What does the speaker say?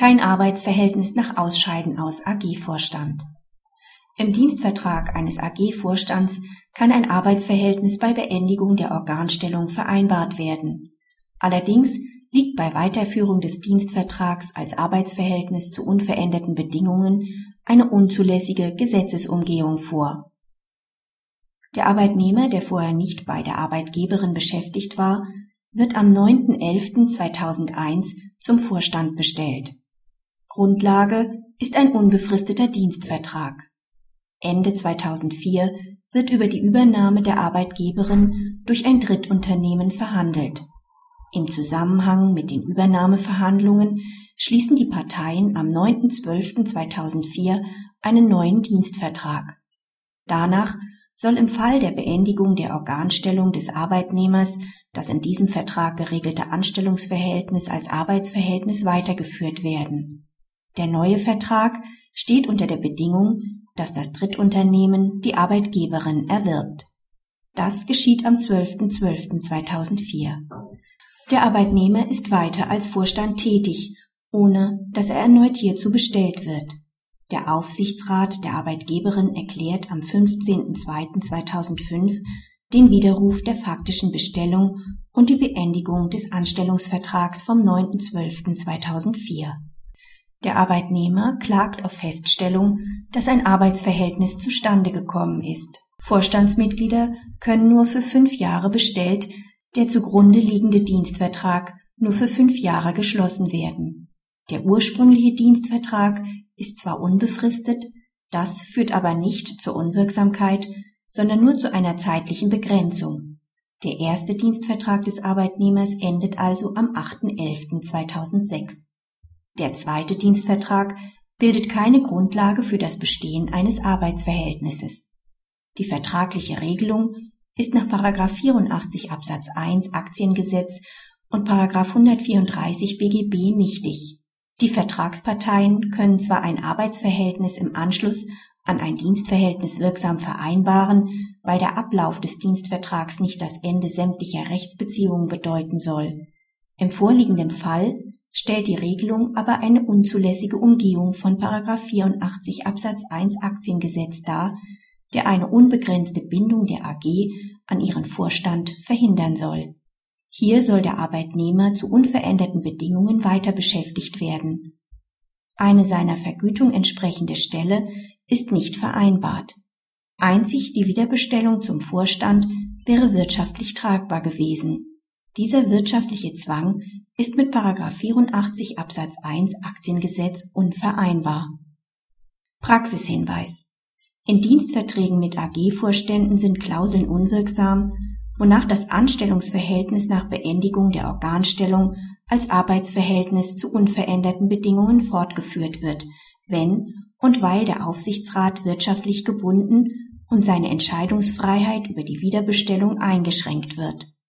kein Arbeitsverhältnis nach Ausscheiden aus AG-Vorstand. Im Dienstvertrag eines AG-Vorstands kann ein Arbeitsverhältnis bei Beendigung der Organstellung vereinbart werden. Allerdings liegt bei Weiterführung des Dienstvertrags als Arbeitsverhältnis zu unveränderten Bedingungen eine unzulässige Gesetzesumgehung vor. Der Arbeitnehmer, der vorher nicht bei der Arbeitgeberin beschäftigt war, wird am 9.11.2001 zum Vorstand bestellt. Grundlage ist ein unbefristeter Dienstvertrag. Ende 2004 wird über die Übernahme der Arbeitgeberin durch ein Drittunternehmen verhandelt. Im Zusammenhang mit den Übernahmeverhandlungen schließen die Parteien am 9.12.2004 einen neuen Dienstvertrag. Danach soll im Fall der Beendigung der Organstellung des Arbeitnehmers das in diesem Vertrag geregelte Anstellungsverhältnis als Arbeitsverhältnis weitergeführt werden. Der neue Vertrag steht unter der Bedingung, dass das Drittunternehmen die Arbeitgeberin erwirbt. Das geschieht am 12.12.2004. Der Arbeitnehmer ist weiter als Vorstand tätig, ohne dass er erneut hierzu bestellt wird. Der Aufsichtsrat der Arbeitgeberin erklärt am 15.02.2005 den Widerruf der faktischen Bestellung und die Beendigung des Anstellungsvertrags vom 9.12.2004. Der Arbeitnehmer klagt auf Feststellung, dass ein Arbeitsverhältnis zustande gekommen ist. Vorstandsmitglieder können nur für fünf Jahre bestellt, der zugrunde liegende Dienstvertrag nur für fünf Jahre geschlossen werden. Der ursprüngliche Dienstvertrag ist zwar unbefristet, das führt aber nicht zur Unwirksamkeit, sondern nur zu einer zeitlichen Begrenzung. Der erste Dienstvertrag des Arbeitnehmers endet also am 8.11.2006. Der zweite Dienstvertrag bildet keine Grundlage für das Bestehen eines Arbeitsverhältnisses. Die vertragliche Regelung ist nach 84 Absatz 1 Aktiengesetz und 134 BGB nichtig. Die Vertragsparteien können zwar ein Arbeitsverhältnis im Anschluss an ein Dienstverhältnis wirksam vereinbaren, weil der Ablauf des Dienstvertrags nicht das Ende sämtlicher Rechtsbeziehungen bedeuten soll. Im vorliegenden Fall stellt die Regelung aber eine unzulässige Umgehung von 84 Absatz 1 Aktiengesetz dar, der eine unbegrenzte Bindung der AG an ihren Vorstand verhindern soll. Hier soll der Arbeitnehmer zu unveränderten Bedingungen weiter beschäftigt werden. Eine seiner Vergütung entsprechende Stelle ist nicht vereinbart. Einzig die Wiederbestellung zum Vorstand wäre wirtschaftlich tragbar gewesen. Dieser wirtschaftliche Zwang ist mit 84 Absatz 1 Aktiengesetz unvereinbar. Praxishinweis. In Dienstverträgen mit AG-Vorständen sind Klauseln unwirksam, wonach das Anstellungsverhältnis nach Beendigung der Organstellung als Arbeitsverhältnis zu unveränderten Bedingungen fortgeführt wird, wenn und weil der Aufsichtsrat wirtschaftlich gebunden und seine Entscheidungsfreiheit über die Wiederbestellung eingeschränkt wird.